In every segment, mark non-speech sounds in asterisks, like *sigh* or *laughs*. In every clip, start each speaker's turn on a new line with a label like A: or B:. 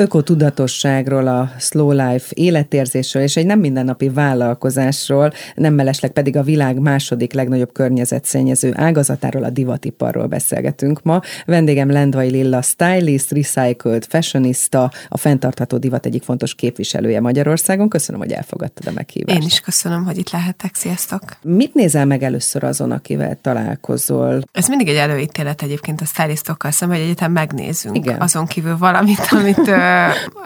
A: ökotudatosságról, a slow life életérzésről és egy nem mindennapi vállalkozásról, nem mellesleg pedig a világ második legnagyobb környezetszennyező ágazatáról, a divatiparról beszélgetünk ma. Vendégem Lendvai Lilla stylist, recycled fashionista, a fenntartható divat egyik fontos képviselője Magyarországon. Köszönöm, hogy elfogadtad a meghívást.
B: Én is köszönöm, hogy itt lehetek. Sziasztok!
A: Mit nézel meg először azon, akivel találkozol?
B: Ez mindig egy előítélet egyébként a stylistokkal szemben, hogy egyetem megnézzünk Igen. azon kívül valamit, amit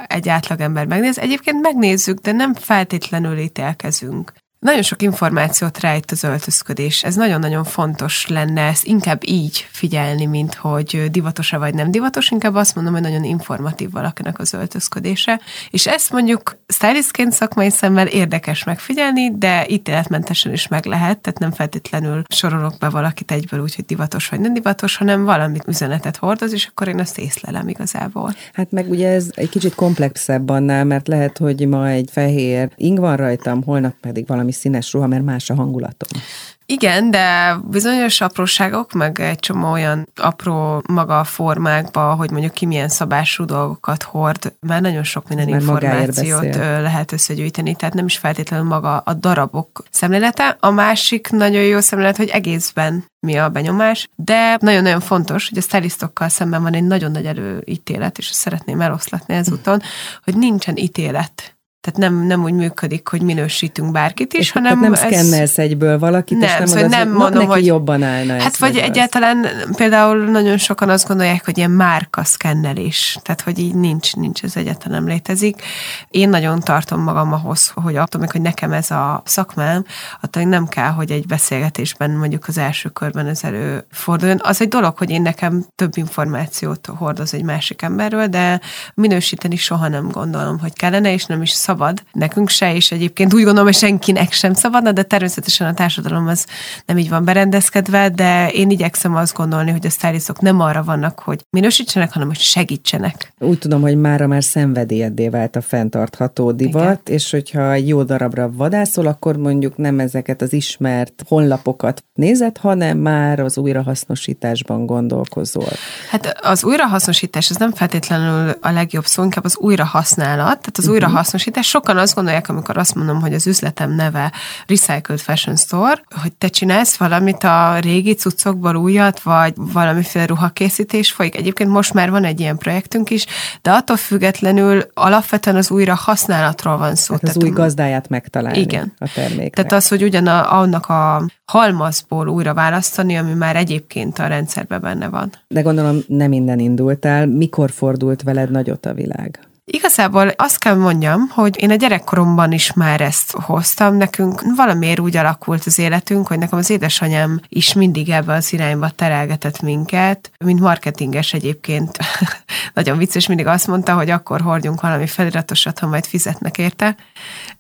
B: egy átlagember megnéz. Egyébként megnézzük, de nem feltétlenül ítélkezünk. Nagyon sok információt rejt az öltözködés. Ez nagyon-nagyon fontos lenne ezt inkább így figyelni, mint hogy divatos-e vagy nem divatos, inkább azt mondom, hogy nagyon informatív valakinek az öltözködése. És ezt mondjuk stylistként szakmai szemmel érdekes megfigyelni, de ítéletmentesen is meg lehet, tehát nem feltétlenül sorolok be valakit egyből úgy, hogy divatos vagy nem divatos, hanem valamit üzenetet hordoz, és akkor én azt észlelem igazából.
A: Hát meg ugye ez egy kicsit komplexebb annál, mert lehet, hogy ma egy fehér ing van rajtam, holnap pedig valami színes ruha, mert más a hangulatom.
B: Igen, de bizonyos apróságok, meg egy csomó olyan apró maga formákba, hogy mondjuk ki milyen szabású dolgokat hord, már nagyon sok minden már információt lehet összegyűjteni, tehát nem is feltétlenül maga a darabok szemlélete. A másik nagyon jó szemlélet, hogy egészben mi a benyomás, de nagyon-nagyon fontos, hogy a stylistokkal szemben van egy nagyon nagy előítélet, és szeretném eloszlatni ezúton, hogy nincsen ítélet tehát nem, nem úgy működik, hogy minősítünk bárkit is, és hanem
A: nem ez... szkennelsz egyből valakit, nem, és nem, szóval nem mondom, neki hogy jobban állna
B: Hát vagy egyáltalán az. például nagyon sokan azt gondolják, hogy ilyen márka szkennelés, tehát hogy így nincs, nincs ez egyáltalán nem létezik. Én nagyon tartom magam ahhoz, hogy attól még, hogy nekem ez a szakmám, attól nem kell, hogy egy beszélgetésben mondjuk az első körben ez előforduljon. Az egy dolog, hogy én nekem több információt hordoz egy másik emberről, de minősíteni soha nem gondolom, hogy kellene, és nem is szab szabad, nekünk se, és egyébként úgy gondolom, hogy senkinek sem szabadna, de természetesen a társadalom az nem így van berendezkedve, de én igyekszem azt gondolni, hogy a stylistok nem arra vannak, hogy minősítsenek, hanem hogy segítsenek.
A: Úgy tudom, hogy mára már szenvedélyeddé vált a fenntartható divat, Igen. és hogyha egy jó darabra vadászol, akkor mondjuk nem ezeket az ismert honlapokat nézed, hanem már az újrahasznosításban gondolkozol.
B: Hát az újrahasznosítás az nem feltétlenül a legjobb szó, inkább az újrahasználat, tehát az uh-huh. újrahasznosítás sokan azt gondolják, amikor azt mondom, hogy az üzletem neve Recycled Fashion Store, hogy te csinálsz valamit a régi cuccokból újat, vagy valamiféle ruhakészítés folyik. Egyébként most már van egy ilyen projektünk is, de attól függetlenül alapvetően az újra használatról van szó.
A: Hát az új gazdáját megtalálni Igen. a terméknek.
B: Tehát az, hogy ugyan a, annak a halmazból újra választani, ami már egyébként a rendszerben benne van.
A: De gondolom nem minden indult el. Mikor fordult veled nagyot a világ?
B: Igazából azt kell mondjam, hogy én a gyerekkoromban is már ezt hoztam. Nekünk valamiért úgy alakult az életünk, hogy nekem az édesanyám is mindig ebbe az irányba terelgetett minket, mint marketinges egyébként. *laughs* Nagyon vicces, mindig azt mondta, hogy akkor hordjunk valami feliratosat, ha majd fizetnek érte.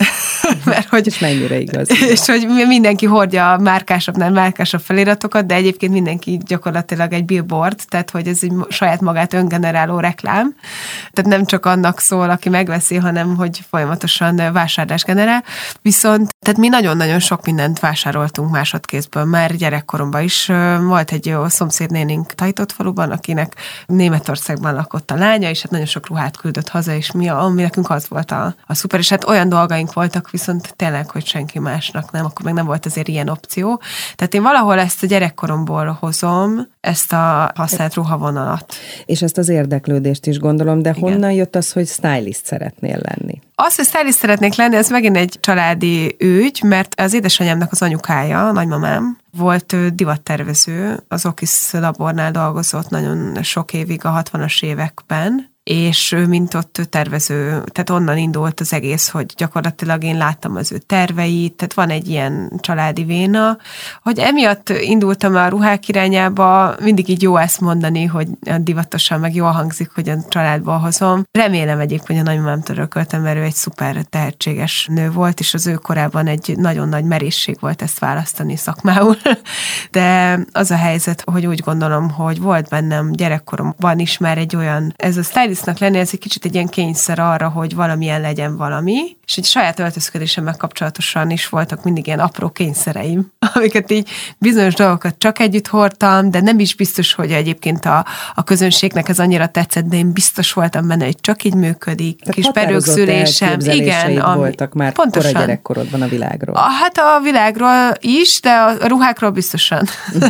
B: *laughs*
A: Mert hogy, és mennyire igaz. *laughs*
B: És hogy mindenki hordja a márkásabbnál márkásabb feliratokat, de egyébként mindenki gyakorlatilag egy billboard, tehát hogy ez egy saját magát öngeneráló reklám. Tehát nem csak annak szól, aki megveszi, hanem hogy folyamatosan vásárlás generál. Viszont tehát mi nagyon-nagyon sok mindent vásároltunk másodkézből. Már gyerekkoromban is volt egy jó szomszédnénink Tajtott faluban, akinek Németországban lakott a lánya, és hát nagyon sok ruhát küldött haza, és mi, ami nekünk az volt a, a szuper, és hát olyan dolgaink voltak viszont tényleg, hogy senki másnak nem, akkor meg nem volt azért ilyen opció. Tehát én valahol ezt a gyerekkoromból hozom, ezt a használt ruhavonalat.
A: És ezt az érdeklődést is gondolom, de Igen. honnan jött az, hogy stylist szeretnél lenni?
B: Az, hogy stylist szeretnék lenni, ez megint egy családi ügy, mert az édesanyámnak az anyukája, a nagymamám, volt divattervező, az Okis labornál dolgozott nagyon sok évig a 60-as években, és ő mint ott tervező, tehát onnan indult az egész, hogy gyakorlatilag én láttam az ő terveit, tehát van egy ilyen családi véna, hogy emiatt indultam a ruhák irányába, mindig így jó ezt mondani, hogy divatosan meg jól hangzik, hogy a családból hozom. Remélem egyébként, hogy a nagymamám törököltem, mert ő egy szuper tehetséges nő volt, és az ő korában egy nagyon nagy merészség volt ezt választani szakmául. *laughs* De az a helyzet, hogy úgy gondolom, hogy volt bennem gyerekkoromban is már egy olyan, ez a style stylistnak lenni, ez egy kicsit egy ilyen kényszer arra, hogy valamilyen legyen valami, és egy saját öltözködésemmel kapcsolatosan is voltak mindig ilyen apró kényszereim, *laughs* amiket így bizonyos dolgokat csak együtt hordtam, de nem is biztos, hogy egyébként a, a közönségnek ez annyira tetszett, de én biztos voltam benne, hogy csak így működik.
A: Tehát Kis perőkszülésem. Igen, ami, voltak már pontosan. kora gyerekkorodban a világról.
B: A, hát a világról is, de a ruhákról biztosan. *laughs*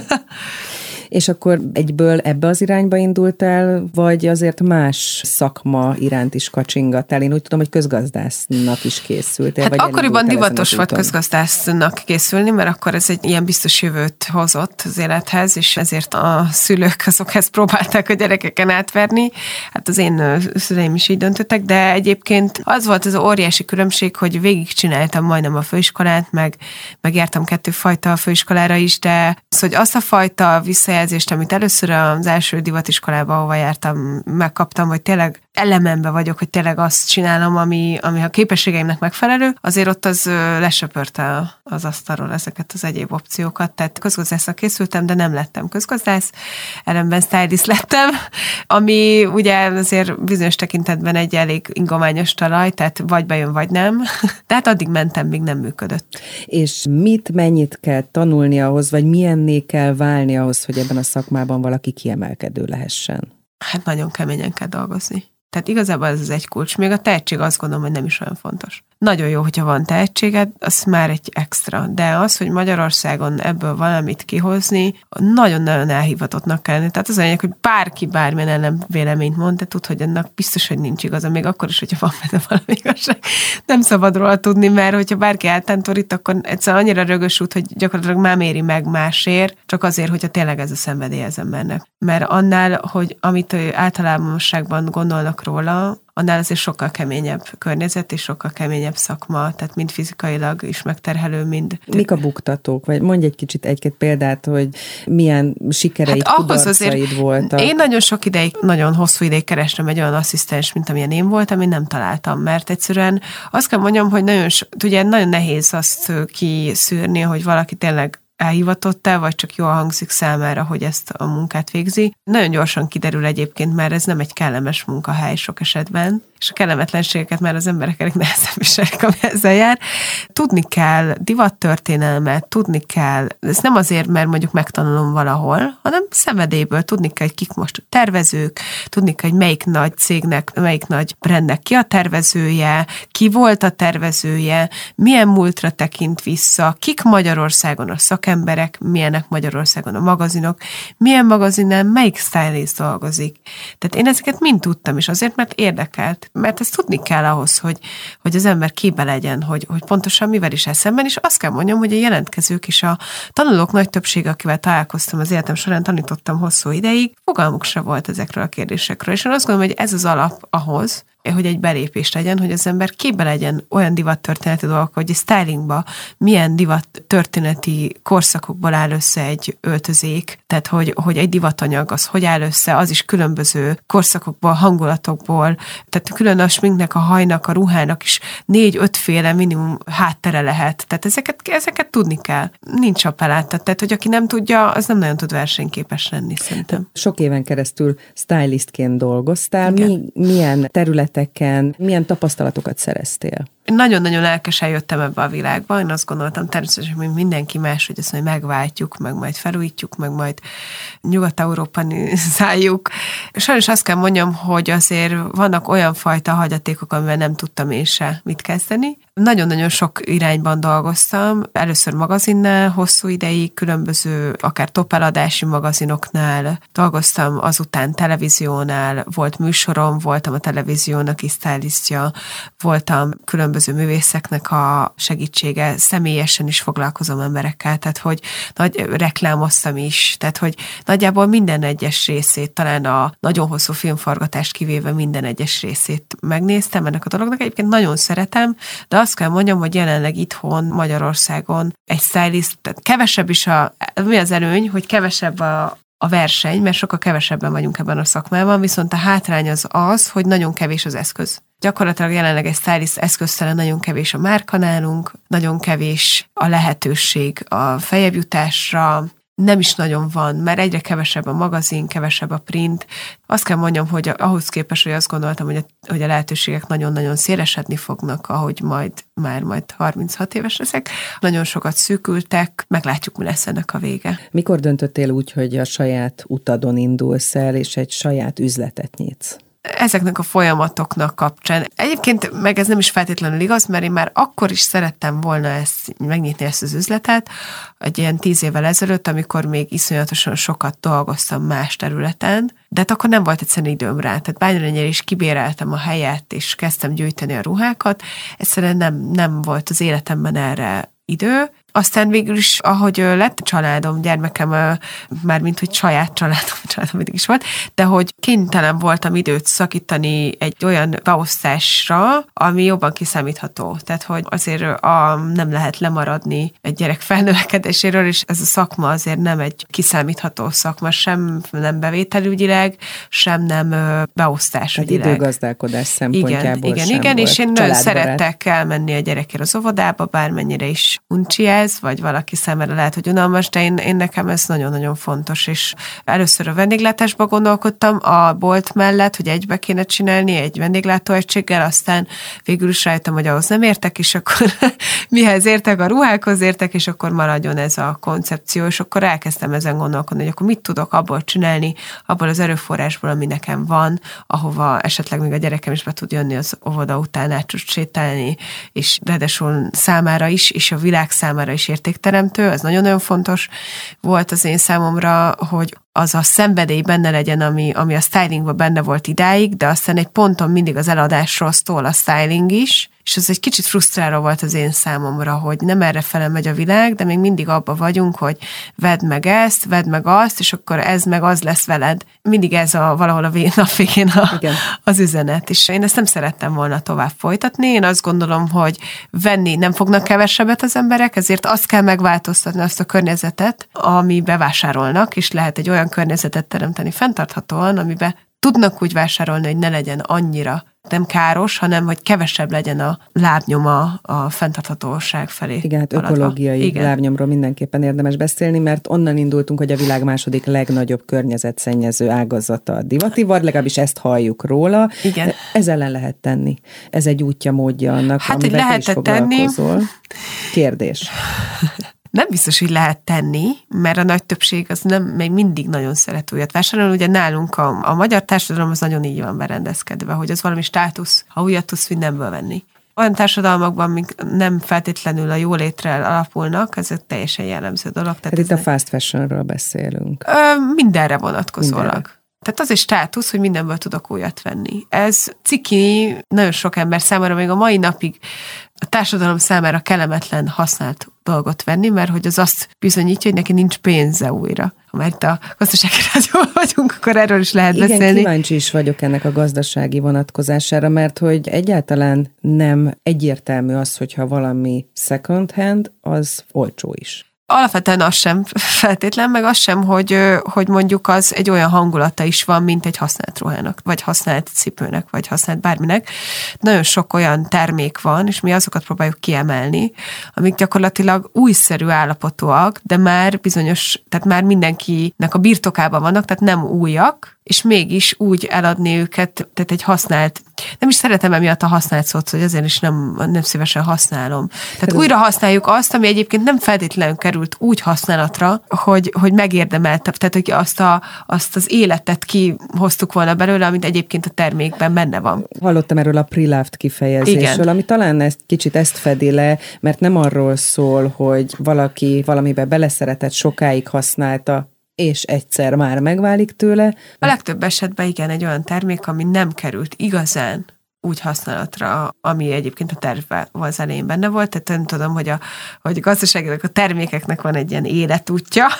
A: És akkor egyből ebbe az irányba indult el, vagy azért más szakma iránt is kacsingattál? Én úgy tudom, hogy közgazdásznak is készültél.
B: Hát vagy akkoriban divatos volt közgazdásznak készülni, mert akkor ez egy ilyen biztos jövőt hozott az élethez, és ezért a szülők azok ezt próbálták a gyerekeken átverni. Hát az én szüleim is így döntöttek, de egyébként az volt az óriási különbség, hogy végigcsináltam majdnem a főiskolát, meg, meg jártam kettőfajta főiskolára is, de az, hogy azt a fajta visszajelzést visszajelzést, amit először az első divatiskolába, ahova jártam, megkaptam, hogy tényleg elemembe vagyok, hogy tényleg azt csinálom, ami, ami a képességeimnek megfelelő, azért ott az lesöpörte az asztalról ezeket az egyéb opciókat. Tehát közgazdászra készültem, de nem lettem közgazdász, ellenben stylist lettem, ami ugye azért bizonyos tekintetben egy elég ingományos talaj, tehát vagy bejön, vagy nem. Tehát addig mentem, míg nem működött.
A: És mit, mennyit kell tanulni ahhoz, vagy milyenné kell válni ahhoz, hogy ebben a szakmában valaki kiemelkedő lehessen?
B: Hát nagyon keményen kell dolgozni. Tehát igazából ez az egy kulcs. Még a tehetség azt gondolom, hogy nem is olyan fontos nagyon jó, hogyha van tehetséged, az már egy extra. De az, hogy Magyarországon ebből valamit kihozni, nagyon-nagyon elhivatottnak kell lenni. Tehát az a hogy bárki bármilyen ellen véleményt mond, de tud, hogy ennek biztos, hogy nincs igaza, még akkor is, hogyha van benne valami igazság. Nem szabad róla tudni, mert hogyha bárki eltántorít, akkor egyszer annyira rögös út, hogy gyakorlatilag már méri meg másért, csak azért, hogyha tényleg ez a szenvedély az embernek. Mert annál, hogy amit általánosságban gondolnak róla, annál azért sokkal keményebb környezet és sokkal keményebb szakma, tehát mind fizikailag is megterhelő, mind...
A: Mik a buktatók? Vagy mondj egy kicsit egy-két példát, hogy milyen sikereid, hát ahhoz azért voltak.
B: Én nagyon sok ideig, nagyon hosszú ideig kerestem egy olyan asszisztens, mint amilyen én voltam, én nem találtam, mert egyszerűen azt kell mondjam, hogy nagyon, ugye nagyon nehéz azt kiszűrni, hogy valaki tényleg elhivatott-e, vagy csak jól hangzik számára, hogy ezt a munkát végzi. Nagyon gyorsan kiderül egyébként, mert ez nem egy kellemes munkahely sok esetben, és a kellemetlenségeket már az emberek elég nehezen viselik, ami ezzel jár. Tudni kell divattörténelmet, tudni kell, ez nem azért, mert mondjuk megtanulom valahol, hanem szemedéből tudni kell, hogy kik most tervezők, tudni kell, hogy melyik nagy cégnek, melyik nagy brandnek ki a tervezője, ki volt a tervezője, milyen múltra tekint vissza, kik Magyarországon a szakemberek, milyenek Magyarországon a magazinok, milyen magazinnál melyik stylist dolgozik. Tehát én ezeket mind tudtam, és azért, mert érdekelt mert ezt tudni kell ahhoz, hogy, hogy az ember képbe legyen, hogy, hogy pontosan mivel is eszemben, és azt kell mondjam, hogy a jelentkezők és a tanulók nagy többsége, akivel találkoztam az életem során, tanítottam hosszú ideig, fogalmuk se volt ezekről a kérdésekről, és én azt gondolom, hogy ez az alap ahhoz, hogy egy belépés legyen, hogy az ember képbe legyen olyan divattörténeti dolgok, hogy stylingba milyen divattörténeti korszakokból áll össze egy öltözék, tehát hogy, hogy egy divatanyag az hogy áll össze, az is különböző korszakokból, hangulatokból, tehát külön a sminknek, a hajnak, a ruhának is négy-ötféle minimum háttere lehet. Tehát ezeket, ezeket tudni kell. Nincs a peláta. Tehát, hogy aki nem tudja, az nem nagyon tud versenyképes lenni, szerintem.
A: Sok éven keresztül stylistként dolgoztál. Mi, milyen terület területeken milyen tapasztalatokat szereztél?
B: Nagyon-nagyon lelkesen jöttem ebbe a világba, én azt gondoltam természetesen, hogy mindenki más, hogy ezt majd megváltjuk, meg majd felújítjuk, meg majd nyugat-európanizáljuk. Sajnos azt kell mondjam, hogy azért vannak olyan fajta hagyatékok, amivel nem tudtam én se mit kezdeni. Nagyon-nagyon sok irányban dolgoztam. Először magazinnál, hosszú ideig, különböző, akár topeladási magazinoknál dolgoztam, azután televíziónál, volt műsorom, voltam a televíziónak is stylistja, voltam különböző művészeknek a segítsége, személyesen is foglalkozom emberekkel, tehát hogy nagy reklámoztam is, tehát hogy nagyjából minden egyes részét, talán a nagyon hosszú filmforgatást kivéve minden egyes részét megnéztem ennek a dolognak. Egyébként nagyon szeretem, de azt kell mondjam, hogy jelenleg itthon Magyarországon egy stylist, tehát kevesebb is a, mi az előny, hogy kevesebb a, a verseny, mert sokkal kevesebben vagyunk ebben a szakmában, viszont a hátrány az az, hogy nagyon kevés az eszköz. Gyakorlatilag jelenleg egy stylist eszköztelen nagyon kevés a márkanálunk, nagyon kevés a lehetőség a fejebjutásra, nem is nagyon van, mert egyre kevesebb a magazin, kevesebb a print. Azt kell mondjam, hogy ahhoz képest, hogy azt gondoltam, hogy a, hogy a lehetőségek nagyon-nagyon szélesedni fognak, ahogy majd már majd 36 éves leszek. Nagyon sokat szűkültek, meglátjuk, mi lesz ennek a vége.
A: Mikor döntöttél úgy, hogy a saját utadon indulsz el, és egy saját üzletet nyitsz?
B: Ezeknek a folyamatoknak kapcsán. Egyébként meg ez nem is feltétlenül igaz, mert én már akkor is szerettem volna ezt, megnyitni ezt az üzletet, egy ilyen tíz évvel ezelőtt, amikor még iszonyatosan sokat dolgoztam más területen, de hát akkor nem volt egyszerűen időm rá. Tehát bányaranyére is kibéreltem a helyet, és kezdtem gyűjteni a ruhákat. Egyszerűen nem, nem volt az életemben erre idő, aztán végül is, ahogy lett családom, gyermekem, már mint hogy saját családom, *laughs* családom mindig is volt, de hogy kénytelen voltam időt szakítani egy olyan beosztásra, ami jobban kiszámítható. Tehát, hogy azért a, nem lehet lemaradni egy gyerek felnövekedéséről, és ez a szakma azért nem egy kiszámítható szakma, sem nem bevételügyileg, sem nem beosztás
A: Tehát időgazdálkodás szempontjából
B: Igen, igen, igen és én nagyon szerettek elmenni a gyerekért az óvodába, bármennyire is uncsi ez, vagy valaki számára lehet, hogy unalmas, de én, én nekem ez nagyon-nagyon fontos, és először a vendéglátásba gondolkodtam a bolt mellett, hogy egybe kéne csinálni egy vendéglátóegységgel, aztán végül is rájöttem, hogy ahhoz nem értek, és akkor *laughs* mihez értek, a ruhákhoz értek, és akkor maradjon ez a koncepció, és akkor elkezdtem ezen gondolkodni, hogy akkor mit tudok abból csinálni, abból az erőforrásból, ami nekem van, ahova esetleg még a gyerekem is be tud jönni az óvoda után át sétálni, és ráadásul számára is, és a világ számára is értékteremtő, ez nagyon-nagyon fontos volt az én számomra, hogy az a szenvedély benne legyen, ami, ami a stylingban benne volt idáig, de aztán egy ponton mindig az eladásról szól a styling is, és ez egy kicsit frusztráló volt az én számomra, hogy nem erre fele megy a világ, de még mindig abba vagyunk, hogy vedd meg ezt, vedd meg azt, és akkor ez meg az lesz veled. Mindig ez a valahol a *laughs* nap végén a, az üzenet, és én ezt nem szerettem volna tovább folytatni. Én azt gondolom, hogy venni nem fognak kevesebbet az emberek, ezért azt kell megváltoztatni azt a környezetet, ami bevásárolnak, és lehet egy olyan környezetet teremteni fenntarthatóan, amiben tudnak úgy vásárolni, hogy ne legyen annyira nem káros, hanem hogy kevesebb legyen a lábnyoma a fenntarthatóság felé.
A: Igen, hát ökológiai Igen. lábnyomról mindenképpen érdemes beszélni, mert onnan indultunk, hogy a világ második legnagyobb környezetszennyező ágazata a divativar, legalábbis ezt halljuk róla.
B: Igen.
A: Ez ellen lehet tenni. Ez egy útja, módja annak,
B: hát, amivel lehet is tenni.
A: Kérdés.
B: Nem biztos, hogy lehet tenni, mert a nagy többség az nem még mindig nagyon szeret újat vásárolni. Ugye nálunk a, a magyar társadalom az nagyon így van berendezkedve, hogy az valami státusz, ha újat tudsz mindenből venni. Olyan társadalmakban, amik nem feltétlenül a jólétre alapulnak, ez egy teljesen jellemző dolog.
A: Tehát hát itt a fast fashionről beszélünk.
B: Ö, mindenre vonatkozólag. Mindenre. Tehát az is státusz, hogy mindenből tudok újat venni. Ez ciki nagyon sok ember számára még a mai napig a társadalom számára kellemetlen használt dolgot venni, mert hogy az azt bizonyítja, hogy neki nincs pénze újra. Ha már itt a gazdasági *laughs* rádióban vagyunk, akkor erről is lehet
A: Igen,
B: beszélni.
A: kíváncsi is vagyok ennek a gazdasági vonatkozására, mert hogy egyáltalán nem egyértelmű az, hogyha valami second hand, az olcsó is.
B: Alapvetően az sem feltétlen, meg az sem, hogy, hogy mondjuk az egy olyan hangulata is van, mint egy használt ruhának, vagy használt cipőnek, vagy használt bárminek. Nagyon sok olyan termék van, és mi azokat próbáljuk kiemelni, amik gyakorlatilag újszerű állapotúak, de már bizonyos, tehát már mindenkinek a birtokában vannak, tehát nem újak, és mégis úgy eladni őket, tehát egy használt, nem is szeretem emiatt a használt szót, hogy azért is nem, nem szívesen használom. Tehát Ez újra használjuk azt, ami egyébként nem feltétlenül került úgy használatra, hogy, hogy megérdemelte, tehát hogy azt, a, azt az életet kihoztuk volna belőle, amit egyébként a termékben benne van.
A: Hallottam erről a pre-loved kifejezésről, Igen. ami talán ezt, kicsit ezt fedi le, mert nem arról szól, hogy valaki valamibe beleszeretett, sokáig használta, és egyszer már megválik tőle.
B: A legtöbb esetben igen, egy olyan termék, ami nem került igazán úgy használatra, ami egyébként a tervben az elején benne volt. Tehát nem tudom, hogy a, hogy a gazdaságnak a termékeknek van egy ilyen életútja. *laughs*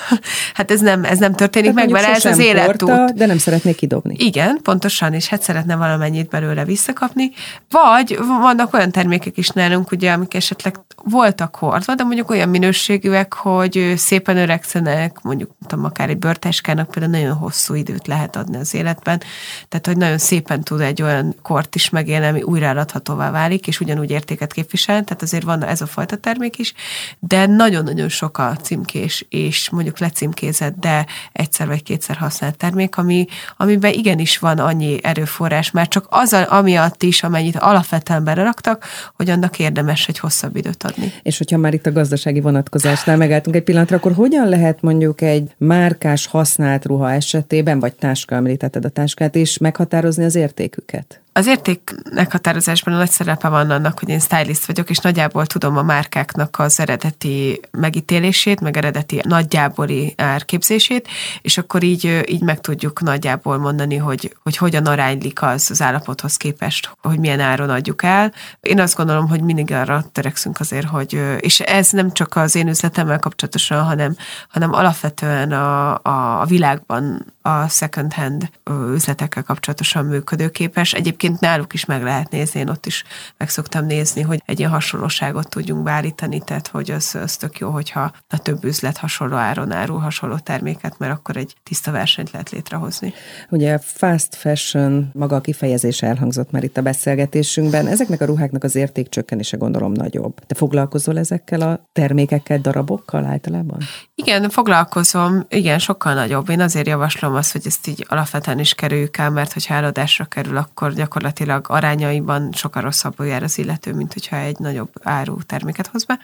B: Hát ez nem, ez nem történik hát meg, mert ez az életút. Porta,
A: de nem szeretnék kidobni.
B: Igen, pontosan, és hát szeretne valamennyit belőle visszakapni. Vagy vannak olyan termékek is nálunk, ugye, amik esetleg voltak hordva, de mondjuk olyan minőségűek, hogy szépen öregszenek, mondjuk tudom, akár egy bőrtáskának például nagyon hosszú időt lehet adni az életben, tehát hogy nagyon szépen tud egy olyan kort is megélni, ami újra válik, és ugyanúgy értéket képvisel, tehát azért van ez a fajta termék is, de nagyon-nagyon sok a címkés, és mondjuk lecímkézett, de egyszer vagy kétszer használt termék, ami, amiben igenis van annyi erőforrás, már csak az, amiatt is, amennyit alapvetően beleraktak, hogy annak érdemes egy hosszabb időt adni.
A: És hogyha már itt a gazdasági vonatkozásnál megálltunk egy pillanatra, akkor hogyan lehet mondjuk egy márkás használt ruha esetében, vagy táska, említetted a táskát is, meghatározni az értéküket?
B: Az érték a nagy szerepe van annak, hogy én stylist vagyok, és nagyjából tudom a márkáknak az eredeti megítélését, meg eredeti nagyjáboli árképzését, és akkor így, így meg tudjuk nagyjából mondani, hogy, hogy hogyan aránylik az az állapothoz képest, hogy milyen áron adjuk el. Én azt gondolom, hogy mindig arra törekszünk azért, hogy, és ez nem csak az én üzletemmel kapcsolatosan, hanem, hanem alapvetően a, a világban a second hand üzletekkel kapcsolatosan működőképes. Egyébként náluk is meg lehet nézni, én ott is meg szoktam nézni, hogy egy ilyen hasonlóságot tudjunk beállítani, tehát hogy az, az tök jó, hogyha a több üzlet hasonló áron árul hasonló terméket, mert akkor egy tiszta versenyt lehet létrehozni.
A: Ugye fast fashion maga a kifejezés elhangzott már itt a beszélgetésünkben. Ezeknek a ruháknak az értékcsökkenése gondolom nagyobb. Te foglalkozol ezekkel a termékekkel, darabokkal általában?
B: Igen, foglalkozom, igen, sokkal nagyobb. Én azért javaslom az, hogy ezt így alapvetően is kerüljük el, mert hogyha eladásra kerül, akkor gyakorlatilag arányaiban sokkal rosszabbul jár az illető, mint hogyha egy nagyobb áru terméket hoz be.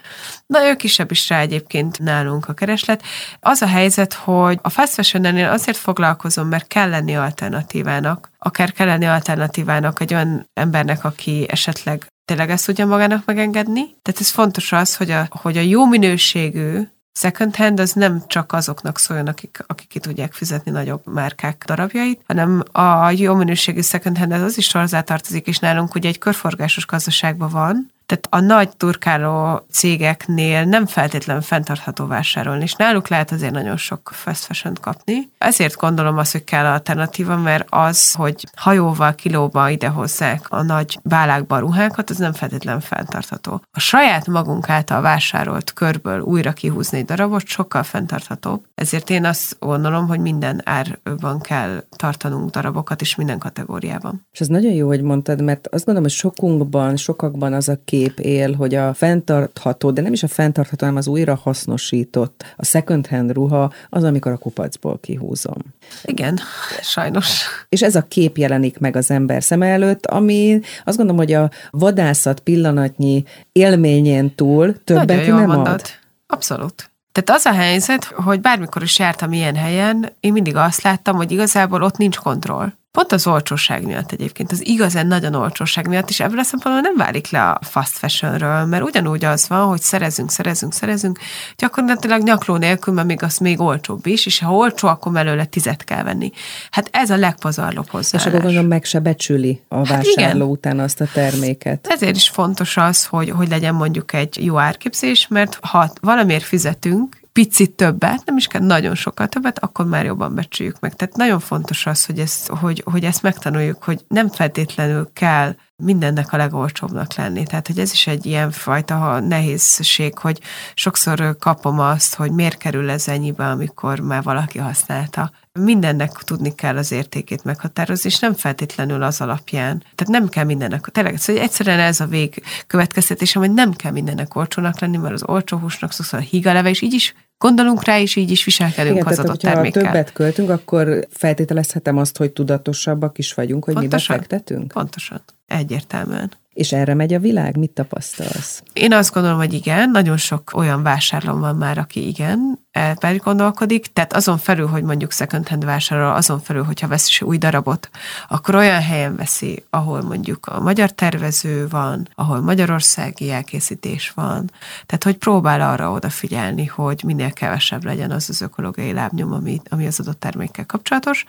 B: Na, ő kisebb is rá egyébként nálunk a kereslet. Az a helyzet, hogy a fast fashion azért foglalkozom, mert kell lenni alternatívának, akár kell lenni alternatívának egy olyan embernek, aki esetleg tényleg ezt tudja magának megengedni. Tehát ez fontos az, hogy a, hogy a jó minőségű second hand az nem csak azoknak szóljon, akik, akik ki tudják fizetni nagyobb márkák darabjait, hanem a jó minőségű second hand az is hozzátartozik, és nálunk ugye egy körforgásos gazdaságban van, tehát a nagy turkáló cégeknél nem feltétlenül fenntartható vásárolni, és náluk lehet azért nagyon sok fast fashion kapni. Ezért gondolom azt, hogy kell alternatíva, mert az, hogy hajóval, kilóba idehozzák a nagy bálákba a ruhákat, az nem feltétlenül fenntartható. A saját magunk által vásárolt körből újra kihúzni egy darabot sokkal fenntarthatóbb. Ezért én azt gondolom, hogy minden árban kell tartanunk darabokat, és minden kategóriában.
A: És ez nagyon jó, hogy mondtad, mert azt gondolom, hogy sokunkban, sokakban az a kép, kép él, hogy a fenntartható, de nem is a fenntartható, hanem az újra hasznosított, a second hand ruha az, amikor a kupacból kihúzom.
B: Igen, sajnos.
A: És ez a kép jelenik meg az ember szem előtt, ami azt gondolom, hogy a vadászat pillanatnyi élményén túl többet nem mondod. ad.
B: Abszolút. Tehát az a helyzet, hogy bármikor is jártam ilyen helyen, én mindig azt láttam, hogy igazából ott nincs kontroll. Pont az olcsóság miatt egyébként, az igazán nagyon olcsóság miatt, és ebből a szempontból nem válik le a fast fashionről, mert ugyanúgy az van, hogy szerezünk, szerezünk, szerezünk, gyakorlatilag nyakló nélkül, mert még az még olcsóbb is, és ha olcsó, akkor belőle tizet kell venni. Hát ez a legpazarlóbb hozzá.
A: És akkor gondolom meg se becsüli a hát vásárló igen. után azt a terméket.
B: Ezért is fontos az, hogy, hogy legyen mondjuk egy jó árképzés, mert ha valamiért fizetünk, picit többet, nem is kell nagyon sokkal többet, akkor már jobban becsüljük meg. Tehát nagyon fontos az, hogy ezt, hogy, hogy ezt megtanuljuk, hogy nem feltétlenül kell mindennek a legolcsóbbnak lenni. Tehát, hogy ez is egy ilyen fajta nehézség, hogy sokszor kapom azt, hogy miért kerül ez ennyibe, amikor már valaki használta. Mindennek tudni kell az értékét meghatározni, és nem feltétlenül az alapján. Tehát nem kell mindennek, tényleg, szóval egyszerűen ez a vég következtetésem, hogy nem kell mindennek olcsónak lenni, mert az olcsó húsnak sokszor a hígaleve, és így is gondolunk rá, és így is viselkedünk Igen, az tehát, adott termékkel.
A: Ha többet költünk, akkor feltételezhetem azt, hogy tudatosabbak is vagyunk, hogy Pontosan. mibe fektetünk?
B: Pontosan. Egyértelműen.
A: És erre megy a világ? Mit tapasztalsz?
B: Én azt gondolom, hogy igen, nagyon sok olyan vásárló van már, aki igen, ebben gondolkodik, tehát azon felül, hogy mondjuk second hand vásárol, azon felül, hogyha vesz is új darabot, akkor olyan helyen veszi, ahol mondjuk a magyar tervező van, ahol magyarországi elkészítés van, tehát hogy próbál arra odafigyelni, hogy minél kevesebb legyen az az ökológiai lábnyom, ami, ami az adott termékkel kapcsolatos,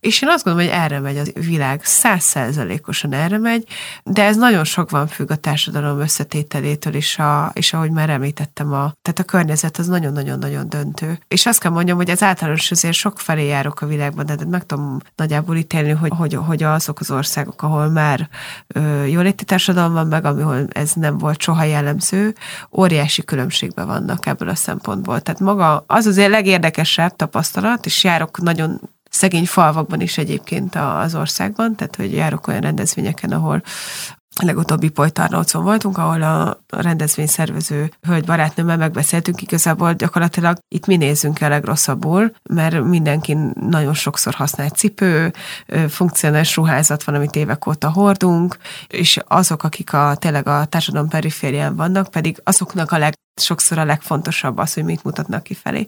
B: és én azt gondolom, hogy erre megy a világ, százszerzelékosan erre megy, de ez nagyon sok van függ a társadalom összetételétől, és, a, és ahogy már említettem, a, tehát a környezet az nagyon-nagyon-nagyon döntő. És azt kell mondjam, hogy az általános azért sok felé járok a világban, de meg tudom nagyjából ítélni, hogy, hogy, hogy azok az országok, ahol már ö, jóléti társadalom van meg, ahol ez nem volt soha jellemző, óriási különbségben vannak ebből a szempontból. Tehát maga az azért legérdekesebb tapasztalat, és járok nagyon szegény falvakban is egyébként az országban, tehát hogy járok olyan rendezvényeken, ahol legutóbbi Pojtarnócon voltunk, ahol a rendezvényszervező hölgy barátnőmmel megbeszéltünk, igazából gyakorlatilag itt mi nézzünk el legrosszabbul, mert mindenki nagyon sokszor használ cipő, funkcionális ruházat van, amit évek óta hordunk, és azok, akik a, tényleg a társadalom periférián vannak, pedig azoknak a leg sokszor a legfontosabb az, hogy mit mutatnak kifelé.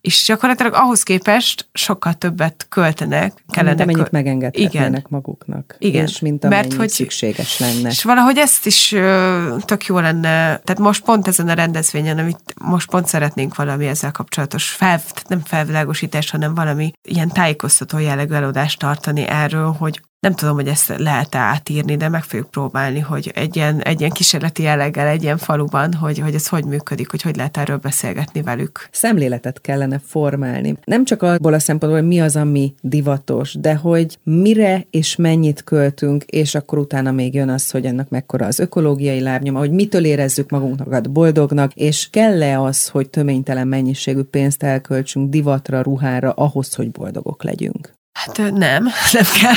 B: És gyakorlatilag ahhoz képest sokkal többet költenek.
A: Kellene mint amennyit megengedhetnének maguknak.
B: Igen.
A: És mint Mert, hogy szükséges lenne.
B: És valahogy ezt is ö, tök jó lenne, tehát most pont ezen a rendezvényen, amit most pont szeretnénk valami ezzel kapcsolatos, fel, nem felvilágosítás, hanem valami ilyen tájékoztató jellegű előadást tartani erről, hogy nem tudom, hogy ezt lehet-e átírni, de meg fogjuk próbálni, hogy egy ilyen, egy ilyen kísérleti jelleggel, egy ilyen faluban, hogy, hogy ez hogy működik, hogy hogy lehet erről beszélgetni velük.
A: Szemléletet kellene formálni. Nem csak abból a szempontból, hogy mi az, ami divatos, de hogy mire és mennyit költünk, és akkor utána még jön az, hogy ennek mekkora az ökológiai lábnyoma, hogy mitől érezzük magunknak boldognak, és kell-e az, hogy töménytelen mennyiségű pénzt elköltsünk divatra, ruhára, ahhoz, hogy boldogok legyünk.
B: Hát nem, *laughs* nem kell.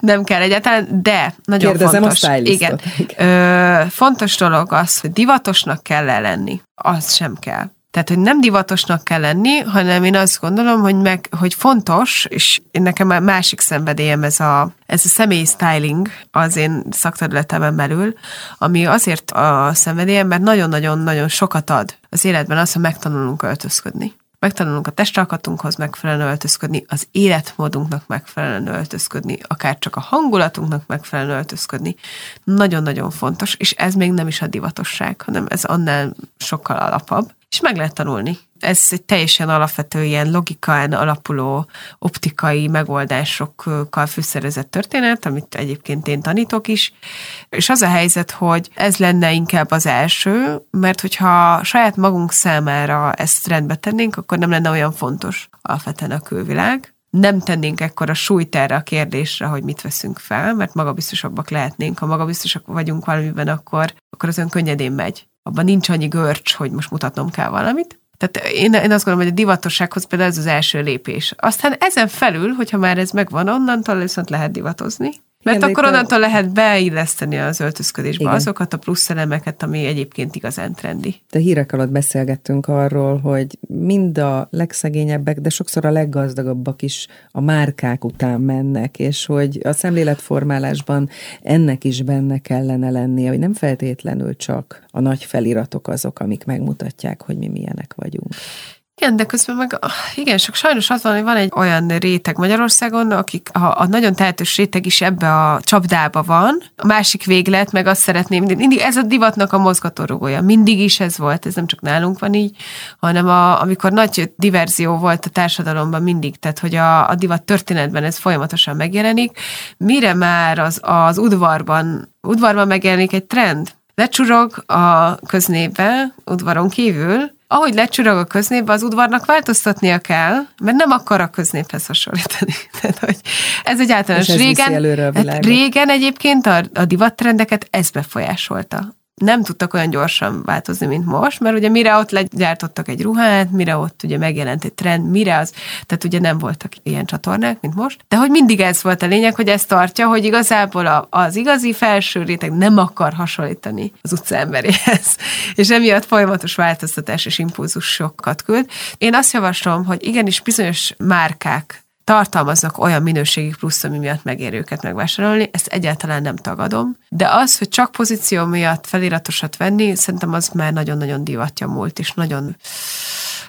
B: Nem kell egyáltalán, de nagyon
A: Kérdezem
B: fontos.
A: a
B: igen. Ö, fontos dolog az, hogy divatosnak kell -e lenni. Az sem kell. Tehát, hogy nem divatosnak kell lenni, hanem én azt gondolom, hogy, meg, hogy fontos, és nekem a másik szenvedélyem ez a, ez a személyi styling az én szakterületemen belül, ami azért a szenvedélyem, mert nagyon-nagyon-nagyon sokat ad az életben az, hogy megtanulunk öltözködni megtanulunk a testalkatunkhoz megfelelően öltözködni, az életmódunknak megfelelően öltözködni, akár csak a hangulatunknak megfelelően öltözködni. Nagyon-nagyon fontos, és ez még nem is a divatosság, hanem ez annál sokkal alapabb és meg lehet tanulni. Ez egy teljesen alapvető ilyen logikán alapuló optikai megoldásokkal fűszerezett történet, amit egyébként én tanítok is, és az a helyzet, hogy ez lenne inkább az első, mert hogyha saját magunk számára ezt rendbe tennénk, akkor nem lenne olyan fontos alapvetően a külvilág, nem tennénk ekkora súlyt erre a kérdésre, hogy mit veszünk fel, mert magabiztosabbak lehetnénk. Ha magabiztosak vagyunk valamiben, akkor, akkor az ön könnyedén megy abban nincs annyi görcs, hogy most mutatnom kell valamit. Tehát én, én azt gondolom, hogy a divatossághoz például ez az első lépés. Aztán ezen felül, hogyha már ez megvan, onnantól viszont lehet divatozni. Mert Igen, akkor onnantól a... lehet beilleszteni az öltözködésbe Igen. azokat a plusz elemeket, ami egyébként igazán trendi.
A: De hírek alatt beszélgettünk arról, hogy mind a legszegényebbek, de sokszor a leggazdagabbak is a márkák után mennek, és hogy a szemléletformálásban ennek is benne kellene lennie, hogy nem feltétlenül csak a nagy feliratok azok, amik megmutatják, hogy mi milyenek vagyunk.
B: Igen, de közben meg igen, csak sajnos az van, hogy van egy olyan réteg Magyarországon, akik a, a nagyon tehetős réteg is ebbe a csapdába van. A másik véglet, meg azt szeretném, mindig ez a divatnak a mozgatórugója. Mindig is ez volt, ez nem csak nálunk van így, hanem a, amikor nagy diverzió volt a társadalomban mindig, tehát hogy a, a divat történetben ez folyamatosan megjelenik. Mire már az, az udvarban, udvarban megjelenik egy trend, lecsurog a köznébe, udvaron kívül, ahogy lecsurog a köznépbe, az udvarnak változtatnia kell, mert nem akar a köznéphez hasonlítani. *laughs* Tehát, hogy ez egy általános.
A: Régen, hát
B: régen egyébként a, a divattrendeket ez befolyásolta nem tudtak olyan gyorsan változni, mint most, mert ugye mire ott legyártottak egy ruhát, mire ott ugye megjelent egy trend, mire az, tehát ugye nem voltak ilyen csatornák, mint most, de hogy mindig ez volt a lényeg, hogy ez tartja, hogy igazából a, az igazi felső réteg nem akar hasonlítani az utca emberéhez, *laughs* és emiatt folyamatos változtatás és impulzusokat küld. Én azt javaslom, hogy igenis bizonyos márkák tartalmaznak olyan minőségi plusz, ami miatt megér őket megvásárolni, ezt egyáltalán nem tagadom, de az, hogy csak pozíció miatt feliratosat venni, szerintem az már nagyon-nagyon divatja múlt, és nagyon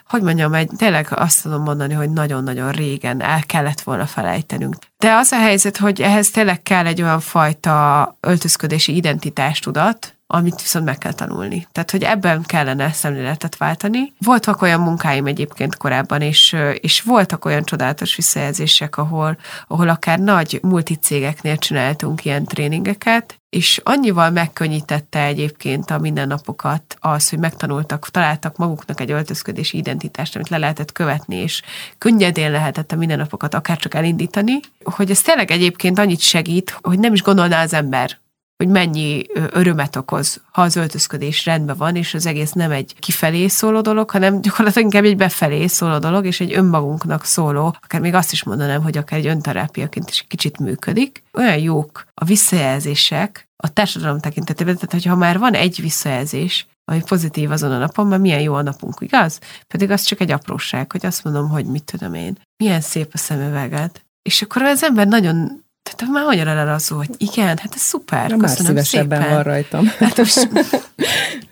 B: hogy mondjam, egy, tényleg azt tudom mondani, hogy nagyon-nagyon régen el kellett volna felejtenünk. De az a helyzet, hogy ehhez tényleg kell egy olyan fajta öltözködési identitástudat, amit viszont meg kell tanulni. Tehát, hogy ebben kellene szemléletet váltani. Voltak olyan munkáim egyébként korábban, és, és voltak olyan csodálatos visszajelzések, ahol, ahol akár nagy multicégeknél csináltunk ilyen tréningeket, és annyival megkönnyítette egyébként a mindennapokat az, hogy megtanultak, találtak maguknak egy öltözködési identitást, amit le lehetett követni, és könnyedén lehetett a mindennapokat akár csak elindítani, hogy ez tényleg egyébként annyit segít, hogy nem is gondolná az ember, hogy mennyi örömet okoz, ha az öltözködés rendben van, és az egész nem egy kifelé szóló dolog, hanem gyakorlatilag inkább egy befelé szóló dolog, és egy önmagunknak szóló, akár még azt is mondanám, hogy akár egy önterápiaként is kicsit működik. Olyan jók a visszajelzések a társadalom tekintetében, tehát hogyha már van egy visszajelzés, ami pozitív azon a napon, mert milyen jó a napunk, igaz? Pedig az csak egy apróság, hogy azt mondom, hogy mit tudom én, milyen szép a szemüveged. És akkor az ember nagyon tehát már annyira lerazó, hogy igen, hát ez szuper,
A: Na,
B: már
A: szívesebben
B: szépen.
A: van rajtam. Hát most... *laughs*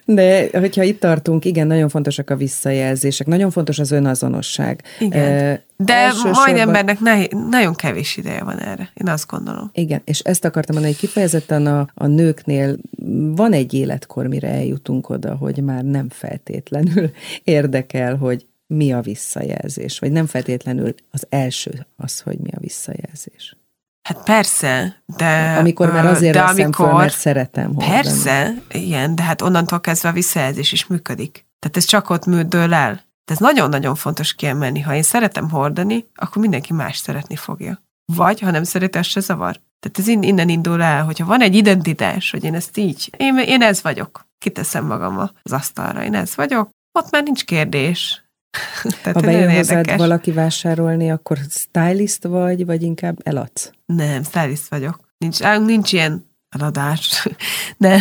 A: De hogyha itt tartunk, igen, nagyon fontosak a visszajelzések, nagyon fontos az önazonosság.
B: Igen. De elsősorban... majd embernek ne, nagyon kevés ideje van erre, én azt gondolom.
A: Igen, és ezt akartam mondani, hogy kifejezetten a, a nőknél van egy életkor, mire eljutunk oda, hogy már nem feltétlenül *laughs* érdekel, hogy mi a visszajelzés, vagy nem feltétlenül az első az, hogy mi a visszajelzés.
B: Hát persze, de...
A: Amikor már azért de amikor, föl, mert szeretem
B: hordani. Persze, igen, de hát onnantól kezdve a visszajelzés is működik. Tehát ez csak ott műdől el. De ez nagyon-nagyon fontos kiemelni. Ha én szeretem hordani, akkor mindenki más szeretni fogja. Vagy, ha nem szereti, az se zavar. Tehát ez innen indul el, hogyha van egy identitás, hogy én ezt így, én, én ez vagyok. Kiteszem magam az asztalra, én ez vagyok, ott már nincs kérdés. *laughs*
A: Tehát ha bejön hozzád valaki vásárolni, akkor stylist vagy, vagy inkább eladsz?
B: Nem, stylist vagyok. Nincs, nincs ilyen eladás. *laughs* Nem.